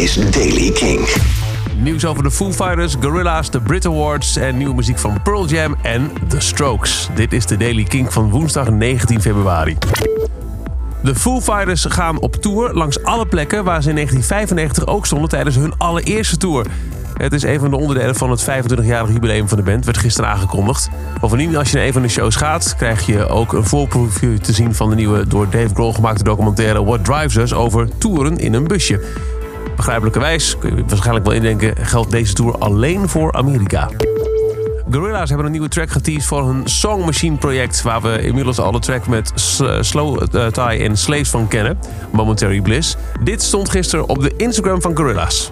is Daily King. Nieuws over de Foo Fighters, Gorilla's, de Brit Awards en nieuwe muziek van Pearl Jam en The Strokes. Dit is de Daily King van woensdag 19 februari. De Foo Fighters gaan op tour langs alle plekken waar ze in 1995 ook stonden tijdens hun allereerste tour. Het is een van de onderdelen van het 25-jarig jubileum van de band, werd gisteren aangekondigd. Bovendien, als je naar een van de shows gaat, krijg je ook een voorproefje te zien van de nieuwe door Dave Grohl gemaakte documentaire What Drives Us over toeren in een busje. Begrijpelijkerwijs, kun je waarschijnlijk wel indenken, geldt deze tour alleen voor Amerika. Gorilla's hebben een nieuwe track geteased voor hun Song Machine project... waar we inmiddels al de track met Slow uh, Tie en Slaves van kennen. Momentary Bliss. Dit stond gisteren op de Instagram van Gorilla's.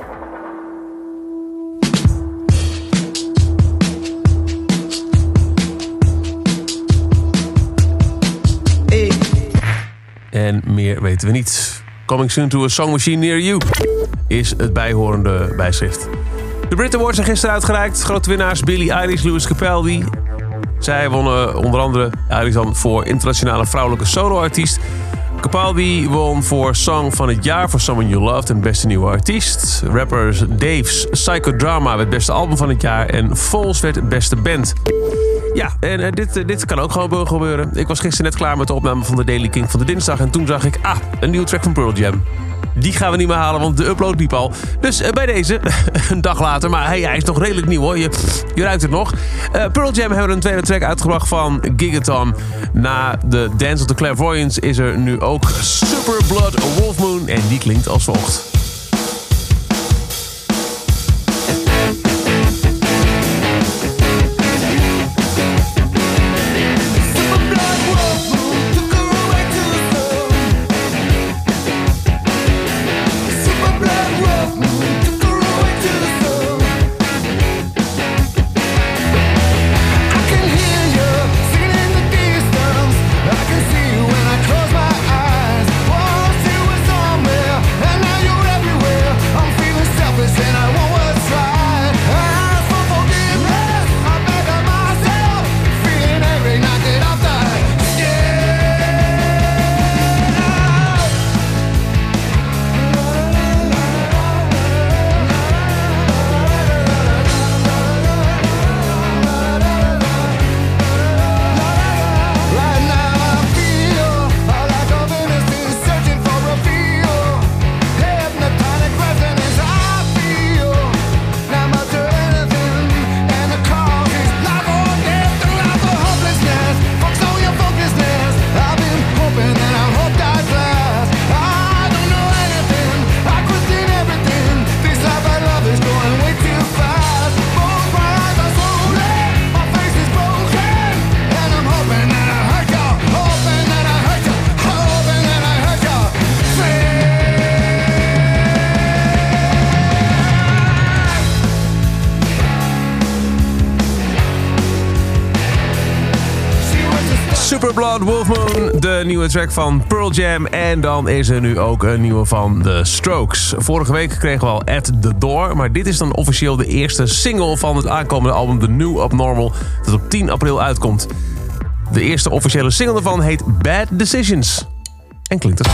En meer weten we niet. Coming soon to a song machine near you is het bijhorende bijschrift. De Brit Awards zijn gisteren uitgereikt. Grote winnaars Billie Eilish, Louis Capaldi. Zij wonnen onder andere Eilish dan voor internationale vrouwelijke soloartiest. Capaldi won voor Song van het jaar voor Someone You Loved en beste nieuwe artiest. Rappers Dave's Psychodrama werd beste album van het jaar en Foles werd beste band. Ja, en uh, dit, uh, dit kan ook gewoon gebeuren. Ik was gisteren net klaar met de opname van de Daily King van de dinsdag. En toen zag ik, ah, een nieuwe track van Pearl Jam. Die gaan we niet meer halen, want de upload liep al. Dus uh, bij deze, een dag later. Maar hey, hij is nog redelijk nieuw hoor. Je, ruikt het nog. Pearl Jam hebben een tweede track uitgebracht van Gigaton. Na de Dance of the Clairvoyants is er nu ook Super Blood Wolf Moon. En die klinkt als volgt. Superblood Wolfmoon, de nieuwe track van Pearl Jam. En dan is er nu ook een nieuwe van The Strokes. Vorige week kregen we al At The Door. Maar dit is dan officieel de eerste single van het aankomende album The New Abnormal. Dat op 10 april uitkomt. De eerste officiële single ervan heet Bad Decisions. En klinkt als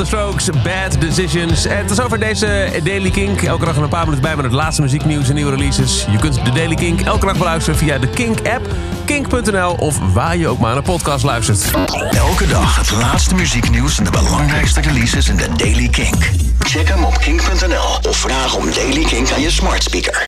The Strokes, Bad Decisions. En tot zover deze Daily Kink. Elke dag een paar minuten bij met het laatste muzieknieuws en nieuwe releases. Je kunt de Daily Kink elke dag beluisteren via de Kink-app, kink.nl of waar je ook maar naar podcast luistert. Elke dag het laatste muzieknieuws en de belangrijkste releases in de Daily Kink. Check hem op kink.nl of vraag om Daily Kink aan je smart speaker.